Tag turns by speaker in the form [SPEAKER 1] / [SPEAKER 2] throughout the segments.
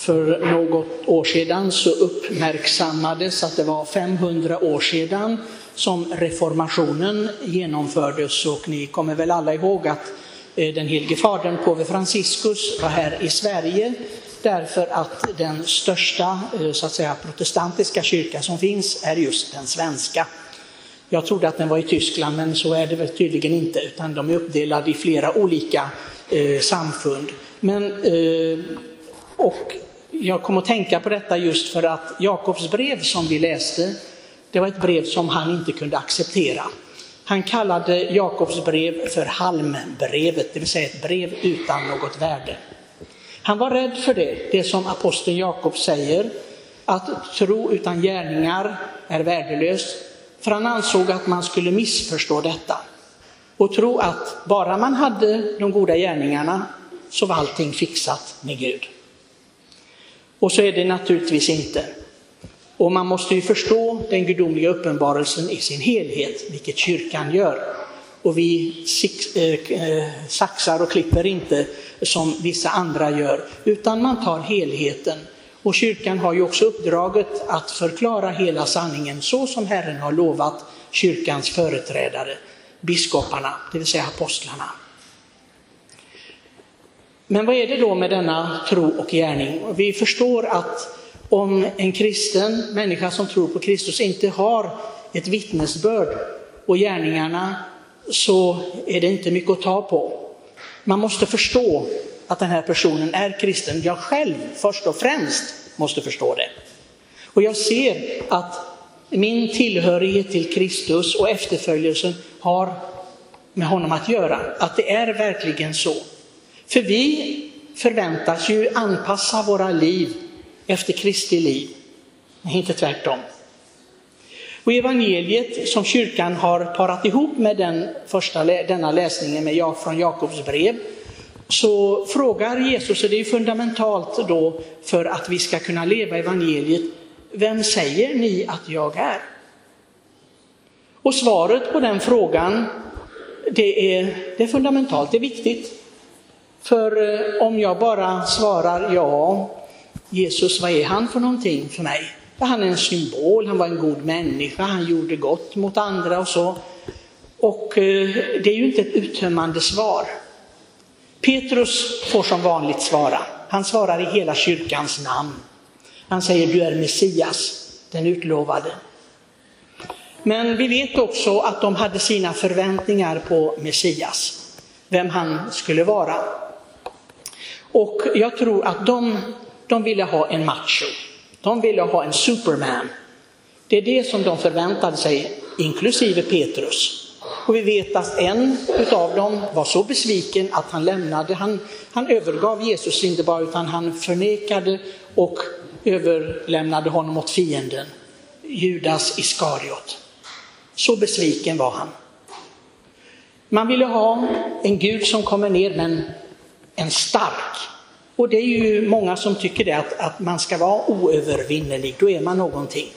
[SPEAKER 1] För något år sedan så uppmärksammades att det var 500 år sedan som reformationen genomfördes och ni kommer väl alla ihåg att eh, den helige fadern påve Franciscus var här i Sverige därför att den största eh, så att säga, protestantiska kyrka som finns är just den svenska. Jag trodde att den var i Tyskland men så är det väl tydligen inte utan de är uppdelade i flera olika eh, samfund. Men, eh, och jag kom att tänka på detta just för att Jakobs brev som vi läste, det var ett brev som han inte kunde acceptera. Han kallade Jakobs brev för halmbrevet, det vill säga ett brev utan något värde. Han var rädd för det, det som aposteln Jakob säger, att tro utan gärningar är värdelöst, för han ansåg att man skulle missförstå detta och tro att bara man hade de goda gärningarna så var allting fixat med Gud. Och så är det naturligtvis inte. Och man måste ju förstå den gudomliga uppenbarelsen i sin helhet, vilket kyrkan gör. Och vi eh, eh, saxar och klipper inte som vissa andra gör, utan man tar helheten. Och kyrkan har ju också uppdraget att förklara hela sanningen så som Herren har lovat kyrkans företrädare, biskoparna, det vill säga apostlarna. Men vad är det då med denna tro och gärning? Vi förstår att om en kristen människa som tror på Kristus inte har ett vittnesbörd och gärningarna så är det inte mycket att ta på. Man måste förstå att den här personen är kristen. Jag själv först och främst måste förstå det. Och jag ser att min tillhörighet till Kristus och efterföljelsen har med honom att göra. Att det är verkligen så. För vi förväntas ju anpassa våra liv efter Kristi liv, inte tvärtom. Och evangeliet som kyrkan har parat ihop med den första, denna läsningen med, från Jakobs brev, så frågar Jesus, och det är fundamentalt då för att vi ska kunna leva evangeliet, vem säger ni att jag är? Och svaret på den frågan, det är, det är fundamentalt, det är viktigt. För eh, om jag bara svarar ja, Jesus, vad är han för någonting för mig? Han är en symbol, han var en god människa, han gjorde gott mot andra och så. Och eh, det är ju inte ett uttömmande svar. Petrus får som vanligt svara. Han svarar i hela kyrkans namn. Han säger du är Messias, den utlovade. Men vi vet också att de hade sina förväntningar på Messias, vem han skulle vara. Och jag tror att de, de ville ha en macho, de ville ha en superman. Det är det som de förväntade sig, inklusive Petrus. Och vi vet att en av dem var så besviken att han lämnade, han, han övergav Jesus inte bara utan han förnekade och överlämnade honom åt fienden, Judas Iskariot. Så besviken var han. Man ville ha en Gud som kommer ner men en stark. Och det är ju många som tycker det, att, att man ska vara oövervinnerlig, då är man någonting.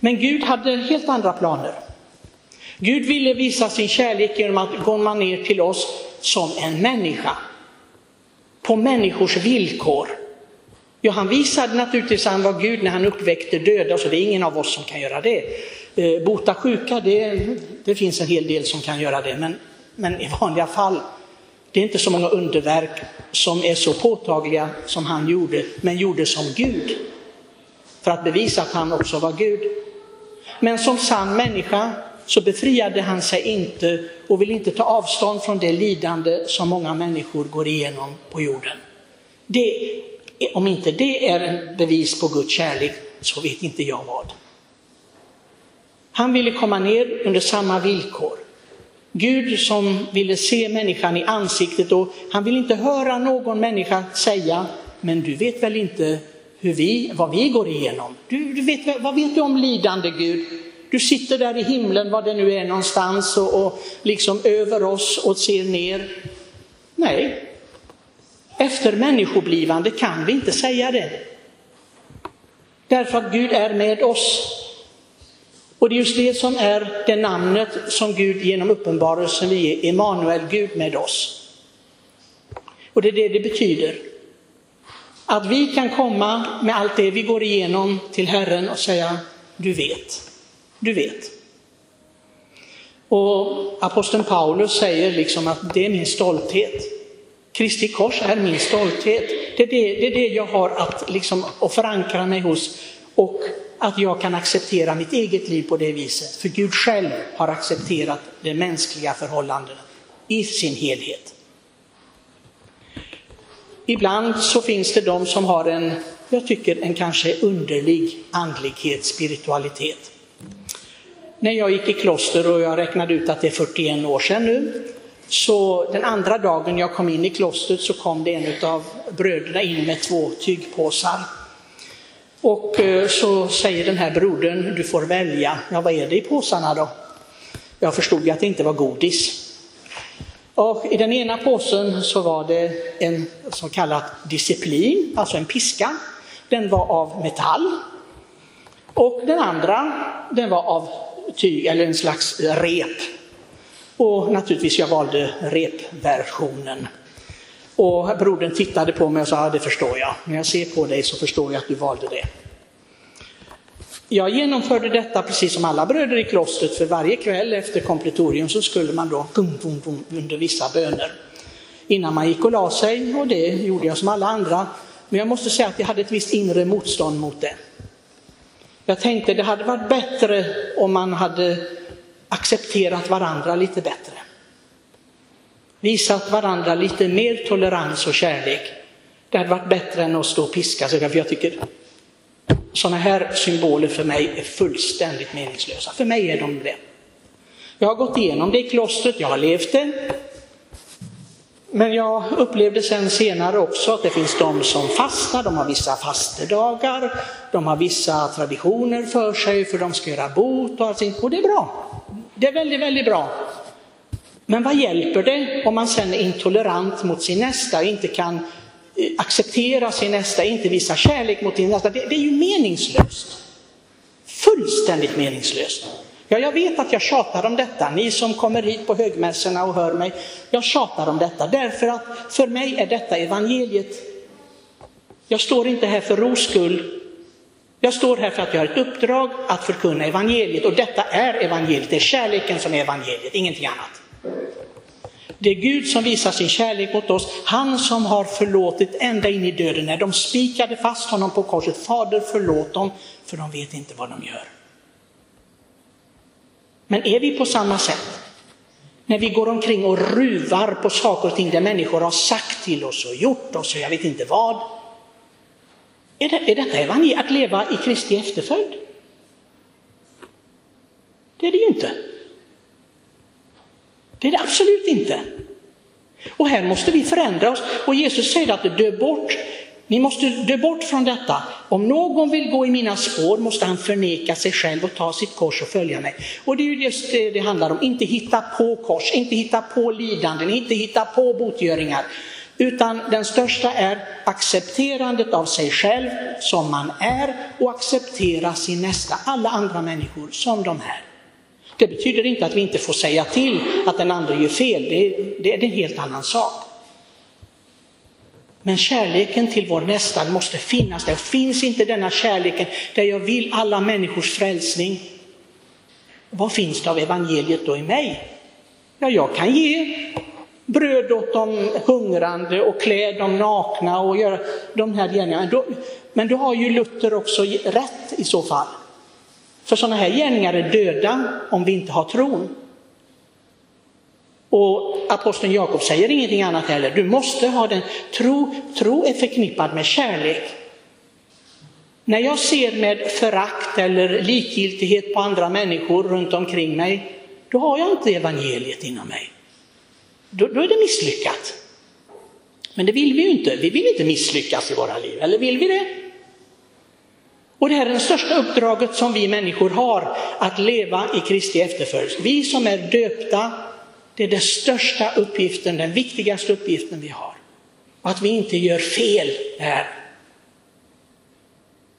[SPEAKER 1] Men Gud hade helt andra planer. Gud ville visa sin kärlek genom att komma ner till oss som en människa. På människors villkor. Ja, han visade naturligtvis att han var Gud när han uppväckte döda, så det är ingen av oss som kan göra det. Eh, bota sjuka, det, det finns en hel del som kan göra det, men, men i vanliga fall, det är inte så många underverk som är så påtagliga som han gjorde, men gjorde som Gud. För att bevisa att han också var Gud. Men som sann människa så befriade han sig inte och vill inte ta avstånd från det lidande som många människor går igenom på jorden. Det, om inte det är en bevis på Guds kärlek så vet inte jag vad. Han ville komma ner under samma villkor. Gud som ville se människan i ansiktet och han vill inte höra någon människa säga, men du vet väl inte hur vi, vad vi går igenom? Du, du vet, vad vet du om lidande Gud? Du sitter där i himlen, var det nu är någonstans, och, och liksom över oss och ser ner. Nej, efter människoblivande kan vi inte säga det. Därför att Gud är med oss. Och det är just det som är det namnet som Gud genom uppenbarelsen vill ge, Emanuel, Gud med oss. Och det är det det betyder. Att vi kan komma med allt det vi går igenom till Herren och säga, du vet, du vet. Och aposteln Paulus säger liksom att det är min stolthet. Kristi kors är min stolthet. Det är det, det, är det jag har att, liksom, att förankra mig hos och att jag kan acceptera mitt eget liv på det viset. För Gud själv har accepterat de mänskliga förhållandena i sin helhet. Ibland så finns det de som har en, jag tycker en kanske underlig andlighet, spiritualitet. När jag gick i kloster och jag räknade ut att det är 41 år sedan nu, så den andra dagen jag kom in i klostret så kom det en av bröderna in med två tygpåsar. Och eh, så säger den här brodern, du får välja. Ja, vad är det i påsarna då? Jag förstod ju att det inte var godis. Och I den ena påsen så var det en så kallad disciplin, alltså en piska. Den var av metall. Och den andra, den var av tyg eller en slags rep. Och naturligtvis jag valde repversionen. Och brodern tittade på mig och sa, ja, det förstår jag. När jag ser på dig så förstår jag att du valde det. Jag genomförde detta precis som alla bröder i klostret, för varje kväll efter kompletorium så skulle man då bum, bum, bum, under vissa böner innan man gick och la sig och det gjorde jag som alla andra. Men jag måste säga att jag hade ett visst inre motstånd mot det. Jag tänkte det hade varit bättre om man hade accepterat varandra lite bättre. Visat varandra lite mer tolerans och kärlek. Det hade varit bättre än att stå och piska sig, för jag tycker sådana här symboler för mig är fullständigt meningslösa. För mig är de det. Jag har gått igenom det i klostret, jag har levt det. Men jag upplevde sen senare också att det finns de som fastar, de har vissa fastedagar, de har vissa traditioner för sig för de ska göra bot och allting. Och det är bra. Det är väldigt, väldigt bra. Men vad hjälper det om man sen är intolerant mot sin nästa och inte kan eh, acceptera sin nästa, inte visa kärlek mot sin nästa? Det, det är ju meningslöst. Fullständigt meningslöst. Ja, jag vet att jag tjatar om detta, ni som kommer hit på högmässorna och hör mig. Jag tjatar om detta därför att för mig är detta evangeliet. Jag står inte här för ros skull. Jag står här för att jag har ett uppdrag att förkunna evangeliet och detta är evangeliet. Det är kärleken som är evangeliet, ingenting annat. Det är Gud som visar sin kärlek mot oss, han som har förlåtit ända in i döden. När de spikade fast honom på korset, Fader förlåt dem, för de vet inte vad de gör. Men är vi på samma sätt? När vi går omkring och ruvar på saker och ting där människor har sagt till oss och gjort oss och jag vet inte vad. Är, det, är detta evangeliet, att leva i Kristi efterföljd? Det är det ju inte. Det är det absolut inte. Och här måste vi förändra oss. Och Jesus säger att dö bort ni måste dö bort från detta. Om någon vill gå i mina spår måste han förneka sig själv och ta sitt kors och följa mig. Och det är ju just det det handlar om, inte hitta på kors, inte hitta på lidanden, inte hitta på botgöringar. Utan den största är accepterandet av sig själv som man är och acceptera sin nästa, alla andra människor som de är. Det betyder inte att vi inte får säga till att den andra gör fel, det, det är en helt annan sak. Men kärleken till vår nästa måste finnas där. Finns inte denna kärleken där jag vill alla människors frälsning, vad finns det av evangeliet då i mig? Ja, jag kan ge bröd åt de hungrande och klä de nakna och göra de här gärningarna. Men då har ju Luther också rätt i så fall. För sådana här gärningar är döda om vi inte har tron. Och aposteln Jakob säger ingenting annat heller. Du måste ha den. Tro, tro är förknippad med kärlek. När jag ser med förakt eller likgiltighet på andra människor runt omkring mig, då har jag inte evangeliet inom mig. Då, då är det misslyckat. Men det vill vi ju inte. Vi vill inte misslyckas i våra liv, eller vill vi det? Och det här är det största uppdraget som vi människor har, att leva i Kristi efterföljelse. Vi som är döpta, det är den största uppgiften, den viktigaste uppgiften vi har. Och att vi inte gör fel här.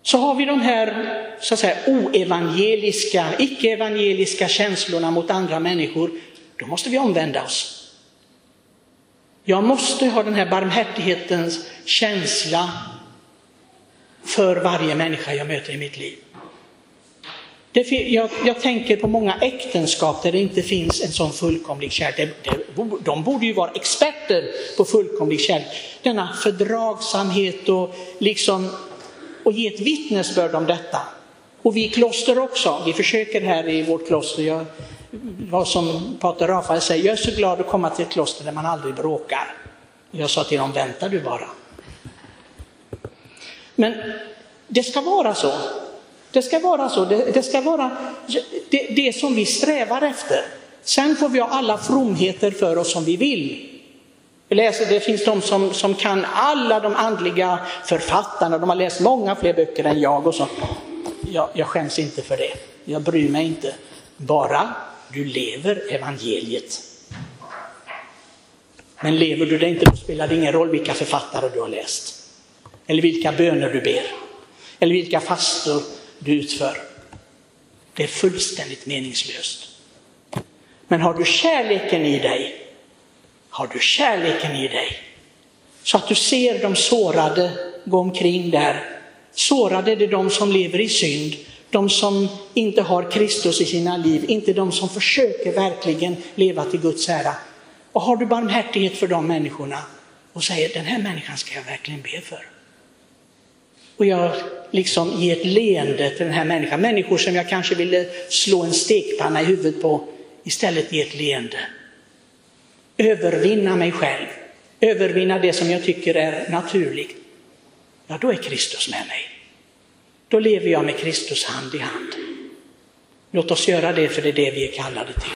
[SPEAKER 1] Så har vi de här så att säga, oevangeliska, icke-evangeliska känslorna mot andra människor. Då måste vi omvända oss. Jag måste ha den här barmhärtighetens känsla för varje människa jag möter i mitt liv. Det, jag, jag, tänker på många äktenskap där det inte finns en sån fullkomlig kärlek. De borde ju vara experter på fullkomlig kärlek. Denna fördragsamhet och liksom och ge ett vittnesbörd om detta. Och vi i kloster också, vi försöker här i vårt kloster, jag, vad som Pater Rafael säger, jag är så glad att komma till ett kloster där man aldrig bråkar. Jag sa till dem, vänta du bara. Men det ska vara så. Det ska vara så, det, det ska vara det, det som vi strävar efter. Sen får vi ha alla fromheter för oss som vi vill. Vi läser, det finns de som, som kan alla de andliga författarna, de har läst många fler böcker än jag. och så. Jag, jag skäms inte för det, jag bryr mig inte. Bara du lever evangeliet. Men lever du det inte, då spelar det ingen roll vilka författare du har läst. Eller vilka böner du ber. Eller vilka fastor du utför. Det är fullständigt meningslöst. Men har du kärleken i dig, har du kärleken i dig, så att du ser de sårade gå omkring där. Sårade är det de som lever i synd, de som inte har Kristus i sina liv, inte de som försöker verkligen leva till Guds ära. Och har du barmhärtighet för de människorna och säger den här människan ska jag verkligen be för. Och jag liksom ger ett leende till den här människan. Människor som jag kanske ville slå en stekpanna i huvudet på, istället ge ett leende. Övervinna mig själv, övervinna det som jag tycker är naturligt. Ja, då är Kristus med mig. Då lever jag med Kristus hand i hand. Låt oss göra det, för det är det vi är kallade till.